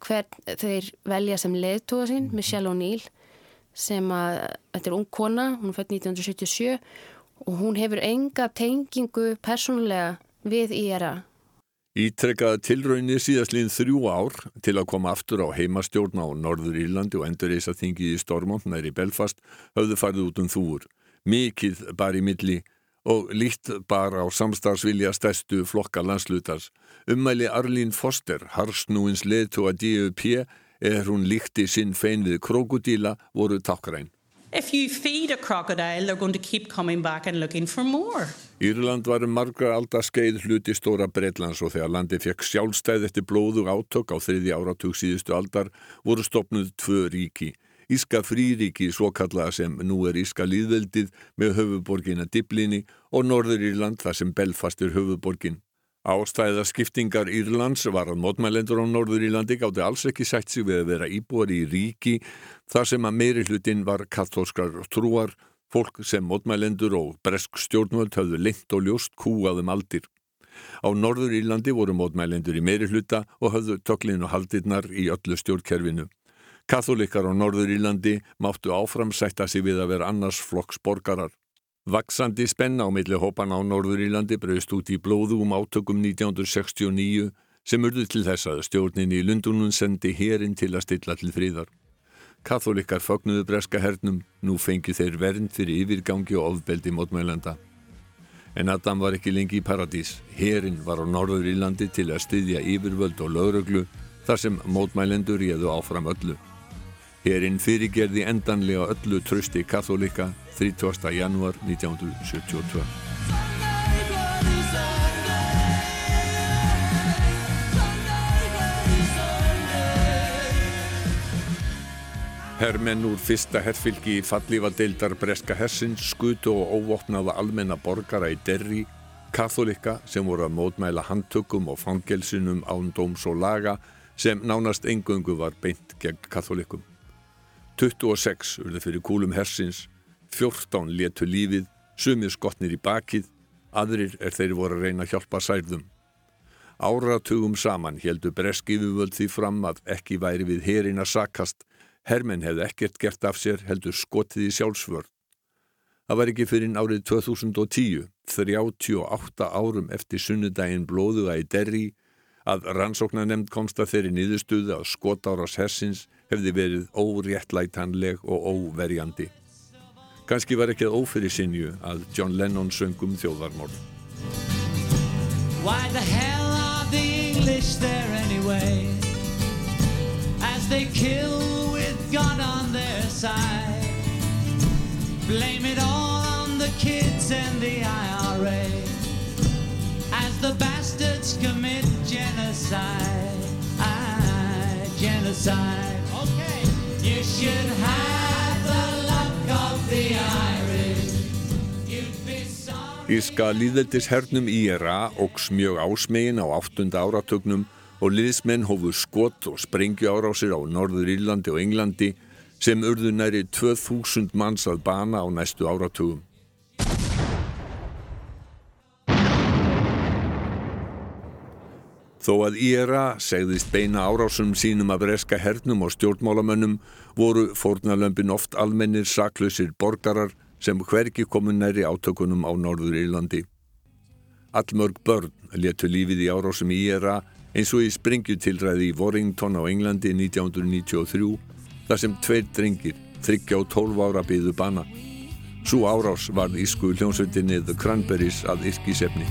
hvern þeir velja sem leðtóða sín, Michelle O'Neill sem að, þetta er ung kona, hún fætt 1977 og hún hefur enga tengingu persónulega við IRA.
Ítrekkaða tilraunir síðastlinn þrjú ár til að koma aftur á heimastjórn á Norður Írlandi og endur eisa þingið í Stormont næri Belfast höfðu farið út um þúur. Mikið bara í milli og líkt bara á samstarfsvilja stærstu flokka landslutars. Ummæli Arlín Foster, harsnúins leðtú að DUP er hún líkti sinn fein við krokodíla voru takkræn.
If you feed a crocodile, they're going to keep coming back and looking for more.
Írland var um margar aldar skeið hluti stóra Breitlands og þegar landi fekk sjálfstæð eftir blóðu átök á þriði áratug síðustu aldar voru stopnuð tvö ríki. Íska fríríki svo kallaða sem nú er Íska líðveldið með höfuborgina Diblini og Norður Írland þar sem Belfast er höfuborgin. Ástæða skiptingar Írlands var að mótmælendur á Norður Írlandi gátti alls ekki sætt sig við að vera íbúar í ríki þar sem að meiri hlutin var kattóskar trúar, fólk sem mótmælendur og bresk stjórnvöld höfðu lengt og ljóst kúaðum aldir. Á Norður Írlandi voru mótmælendur í meiri hluta og höfðu töklinu haldirnar í öllu stjórnkerfinu. Katholikar á Norður Írlandi máttu áfram sætta sig við að vera annars flokks borgarar. Vaksandi spenna á milli hópan á Norður Írlandi breyst út í blóðugum átökum 1969 sem urðu til þess að stjórnin í Lundunum sendi herin til að stilla til fríðar. Katholikar fagnuðu breska hernum, nú fengi þeir vernd fyrir yfirgangi og ofbeldi mótmælanda. En Adam var ekki lengi í paradís. Herin var á Norður Írlandi til að styðja yfirvöld og lögröglu þar sem mótmælendur réðu áfram öllu. Herin fyrirgerði endanlega öllu trösti katholika 30. januar 1972. Hermenn úr fyrsta herfylgi í fallífadeildar Breska Hersins skutu og óvopnaða almenna borgara í Derri, katholika sem voru að mótmæla handtökum og fangelsinum ándóms og laga sem nánast engöngu var beint gegn katholikum. 26 urðu fyrir kúlum Hersins 14 letu lífið, sumir skotnir í bakið, aðrir er þeir voru að reyna að hjálpa særðum. Áratugum saman heldu breskifuvöld því fram að ekki væri við herin að sakast, hermenn hefði ekkert gert af sér heldur skotið í sjálfsvörð. Það var ekki fyrir árið 2010, 38 árum eftir sunnudaginn blóðuga í Derri, að rannsóknanemnd komst að þeirri niðurstuðu að skotáras hersins hefði verið óréttlætanleg og óverjandi. Kanski var ekki að ófyrir sinju að John Lennon söngum þjóðarmorð. Why the hell are the English there anyway? As they kill with God on their side. Blame it all on the kids and the IRA As the bastards commit genocide. I, Genocide. Okay You should the Írska líðeldis hernum IRA ógs mjög ásmegin á 8. áratögnum og liðsmenn hófu skott og sprengju árásir á Norður Írlandi og Englandi sem urðu næri 2000 manns að bana á næstu áratugum. Þó að IRA segðist beina árásum sínum af reska hernum og stjórnmálamönnum voru fórnalömpin oft almennir saklausir borgarar sem hverki komu næri átökunum á Norður Írlandi. Allmörg börn letu lífið í árásum í IRA eins og í springjutilræði í Warrington á Englandi 1993 þar sem tveir drengir, þryggja og tólf ára byðu bana. Svo árás varð ísku hljómsveitinni The Cranberries að yrkisefni.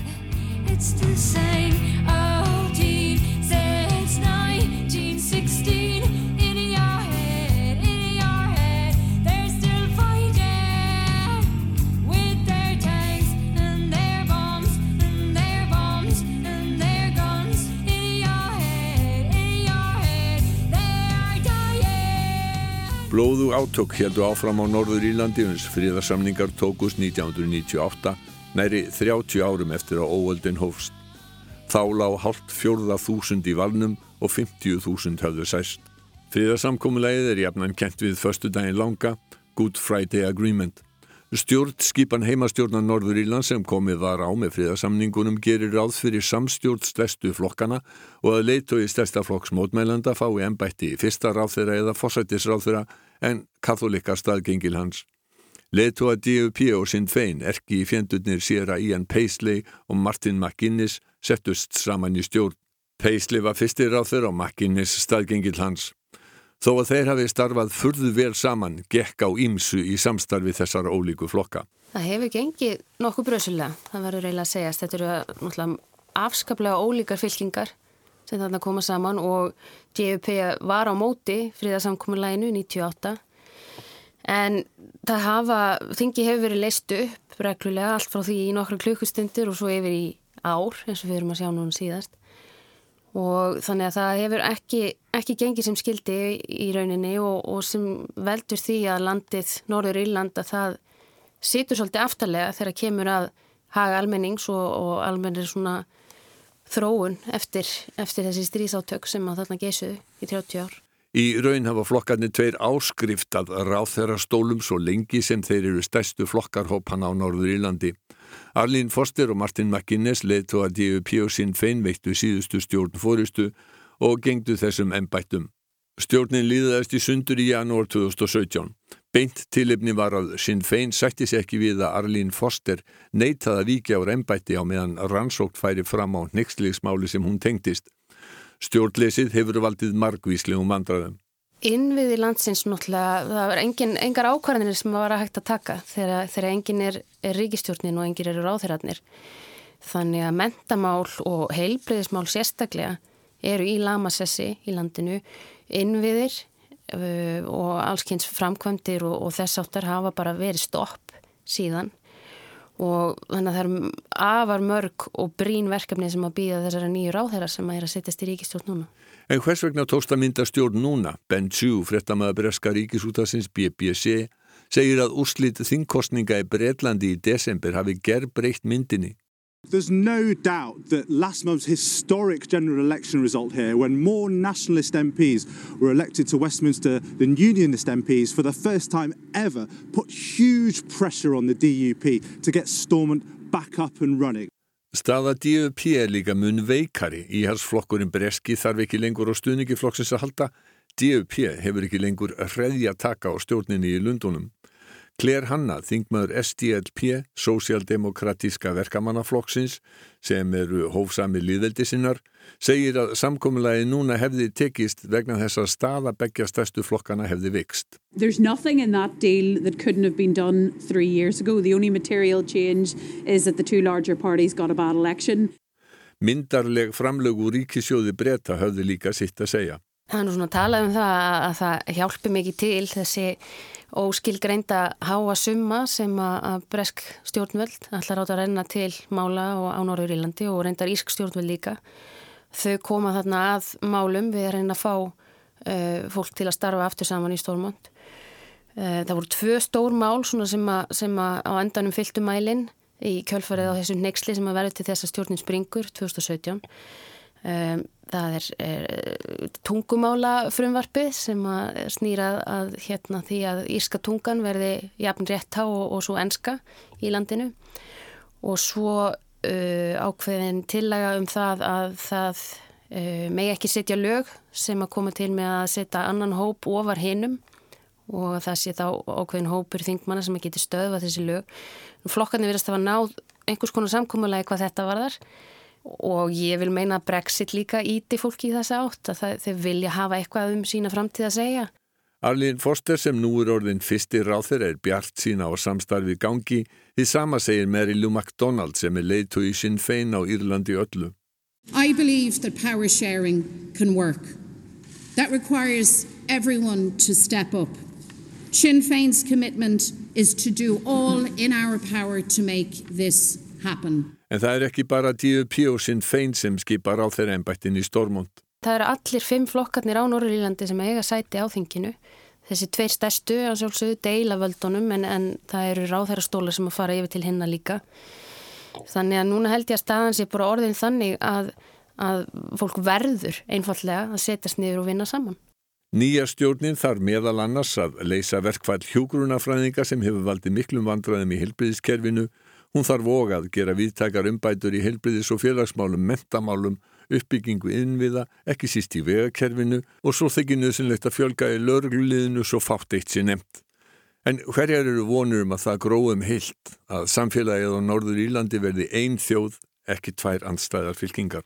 Blóðu átök heldu áfram á Norður Írlandi uns fríðarsamningar tókus 1998, næri 30 árum eftir að óöldin hófst. Þá lág halvt fjórða þúsund í valnum og 50.000 höfðu sæst. Fríðarsamkomulegið er jafnan kent við förstu daginn langa, Good Friday Agreement. Stjórn skipan heimastjórnan Norður Íland sem komið var á með friðarsamningunum gerir ráð fyrir samstjórn stærstu flokkana og að leitói stærsta flokks mótmælanda fái ennbætti í fyrsta ráðþeira eða fósættisráðþeira en katholikar staðgengil hans. Leitóa DUP og Sinn Fein, erki í fjendurnir séra Ian Paisley og Martin McGuinness settust saman í stjórn. Paisley var fyrstir ráðþeira og McGuinness staðgengil hans. Þó að þeir hafi starfað furðu vel saman, gekk á ímsu í samstarfi þessar ólíku flokka.
Það hefur gengið nokkuð bröðsulega, það verður eiginlega að segjast. Þetta eru náttúrulega afskaplega ólíkar fylkingar sem þarna koma saman og DUP var á móti fríðarsamkominlæginu 98 en það hafa, þingi hefur verið leist upp reglulega allt frá því í nokkru klukkustundir og svo yfir í ár eins og við erum að sjá núna síðast. Og þannig að það hefur ekki, ekki gengið sem skildi í rauninni og, og sem veldur því að landið Norður Írland að það situr svolítið aftarlega þegar kemur að haga almennings og, og almennir svona þróun eftir, eftir þessi strísátök sem að þarna geysuðu í 30 ár.
Í raun hafa flokkarnir tveir áskrift að ráð þeirra stólum svo lengi sem þeir eru stærstu flokkarhópan á Norður Írlandi. Arlín Foster og Martin McGuinness leiðtó að DUP og Sinn Fein veittu síðustu stjórn fóristu og gengdu þessum ennbættum. Stjórnin líðaðist í sundur í janúar 2017. Beint tilipni var að Sinn Fein sætti sér ekki við að Arlín Foster neitaði að vikja á ennbætti á meðan rannsókt færi fram á nextlegsmáli sem hún tengdist. Stjórnleysið hefur valdið margvíslegum vandraðum.
Innviði landsins náttúrulega, það var engin, engar ákvarðanir sem var að hægt að taka þegar, þegar engin er, er ríkistjórnin og engin eru ráþeirarnir. Þannig að mentamál og heilbreyðismál sérstaklega eru í lamasessi í landinu, innviðir og allskynns framkvæmdir og, og þess áttar hafa bara verið stopp síðan og þannig að það er afar mörg og brín verkefni sem að býða þessara nýju ráþeirar sem að er að setjast í ríkistjórn núna.
En hvers vegna tókst að mynda stjórn núna? Ben Chu, frettamæða breska ríkisútasins BBC, segir að úrslit þingkostninga í Breitlandi í desember hafi gerð breytt myndinni.
There's no doubt that last month's historic general election result here, when more nationalist MPs were elected to Westminster than unionist MPs for the first time ever, put huge pressure on the DUP to get Stormont back up and running.
Staða DUP er líka mun veikari. Íhalsflokkurinn Breski þarf ekki lengur á stuðningiflokksins að halda. DUP hefur ekki lengur hreðja taka á stjórninni í Lundunum. Claire Hanna, þingmaður SDLP, Sósialdemokratíska verkamannaflokksins, sem eru hófsami líðveldi sinnar, segir að samkominnlagi núna hefði tekist vegna þess að staða begja stærstu flokkana hefði vikst.
There's nothing in that deal that couldn't have been done three years ago. The only material change is that the two larger parties got a bad election.
Myndarleg framlög úr ríkisjóði breyta höfðu líka sitt að segja.
Það er nú svona að tala um það að það hjálpi mikið til þessi óskilgreinda háa summa sem að bresk stjórnvöld ætlar átt að renna til mála og á Norður Írlandi og reyndar ísk stjórnvöld líka. Þau koma þarna að málum við að reyna að fá uh, fólk til að starfa aftur saman í Stórmond. Uh, það voru tvö stór mál sem, a, sem á endanum fylgtu mælinn í kjölfarið á þessum nexli sem að verði til þess að stjórnin springur 2017. Um, það er, er tungumála frumvarpið sem að snýra að hérna því að írska tungan verði jafn rétt á og, og svo enska í landinu og svo uh, ákveðin tillaga um það að það uh, megi ekki setja lög sem að koma til með að setja annan hóp ofar hinnum og það sé þá ákveðin hópur þingmanna sem að geti stöðvað þessi lög. Flokkarnir verðast að náð einhvers konar samkómulegi hvað þetta var þar og ég vil meina að Brexit líka íti fólki í þessa átt að það, þeir vilja hafa eitthvað um sína framtíð að segja.
Arlín Foster sem nú er orðin fyrsti ráþur er bjart sína á samstarfi gangi því sama segir Mary Lou MacDonald sem er leiðtói Sinn Fein á Írlandi öllu.
I believe that power sharing can work. That requires everyone to step up. Sinn Féin's commitment is to do all in our power to make this happen.
En það er ekki bara DUP og Sinn Fein sem skipar á þeirra ennbættin í Stormont.
Það eru allir fimm flokkarnir á Norrlílandi sem eiga sæti á þinginu. Þessi tveir stærstu að sjálfsögðu deila völdunum en, en það eru ráðherrastólar sem að fara yfir til hinna líka. Þannig að núna held ég að staðan sé bara orðin þannig að, að fólk verður einfallega að setjast niður og vinna saman.
Nýja stjórnin þarf meðal annars að leysa verkfall hjógrunafræðinga sem hefur valdið miklum vandræðum í helbriðiskerfinu. Hún þarf ógað gera viðtækar umbætur í helbriðis og félagsmálum, mentamálum uppbyggingu innviða, ekki síst í vegakerfinu og svo þykir nöðsynlegt að fjölga í lörgluliðinu svo fátt eitt sér nefnt. En hverjar eru vonur um að það gróðum heilt að samfélagið á Norður Írlandi verði ein þjóð, ekki tvær andstæðar fylkingar?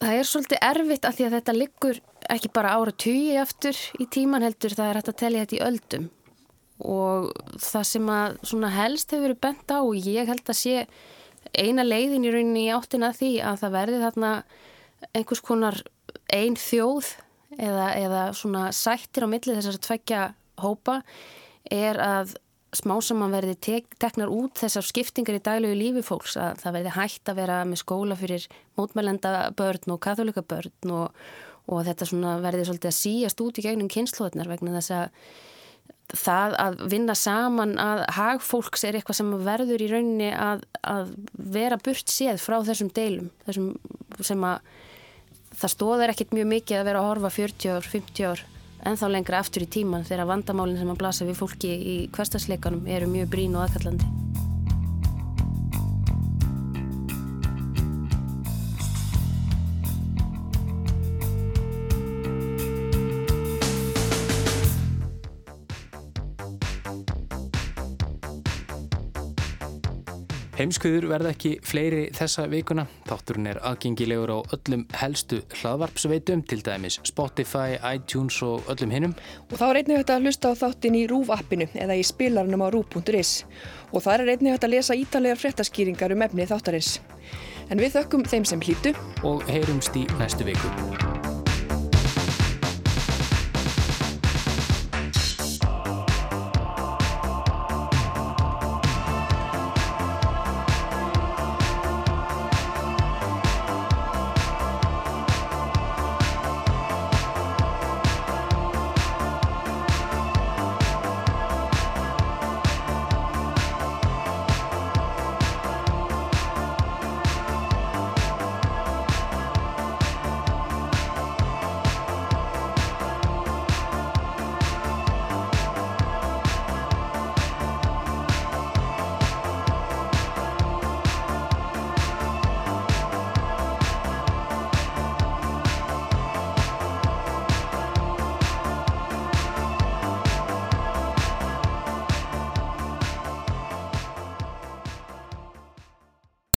Það er svolítið erfitt að því að þetta liggur ekki bara ára tugi aftur í tíman heldur, það er hægt að tellja þetta í öldum og það sem að helst hefur verið bent á og ég held að sé eina leiðin í rauninni í áttina því að það verði þarna einhvers konar ein þjóð eða, eða svona sættir á milli þessar tveggja hópa er að smá saman verði tek, teknar út þessar skiptingar í daglegu lífi fólks að það verði hægt að vera með skóla fyrir mótmælenda börn og katholika börn og, og þetta verði svolítið að síast út í gegnum kynnslóðnar vegna þess að það að vinna saman að hagfólks er eitthvað sem verður í rauninni að, að vera burt séð frá þessum deilum þessum sem að það stóðar ekkit mjög mikið að vera að horfa 40 ár, 50 ár en þá lengra aftur í tíman þegar vandamálinn sem að blasa við fólki í hverstasleikanum eru mjög brín og aðkallandi.
Heimskuður verða ekki fleiri þessa vikuna. Þátturinn er aðgengilegur á öllum helstu hlaðvarpsveitum, til dæmis Spotify, iTunes og öllum hinnum.
Og þá er einnig hægt að hlusta á þáttin í RÚV appinu eða í spilarnum á rúv.is og þar er einnig hægt að lesa ítalegar fréttaskýringar um efni þáttarins. En við þökkum þeim sem hlýtu
og heyrumst í næstu viku.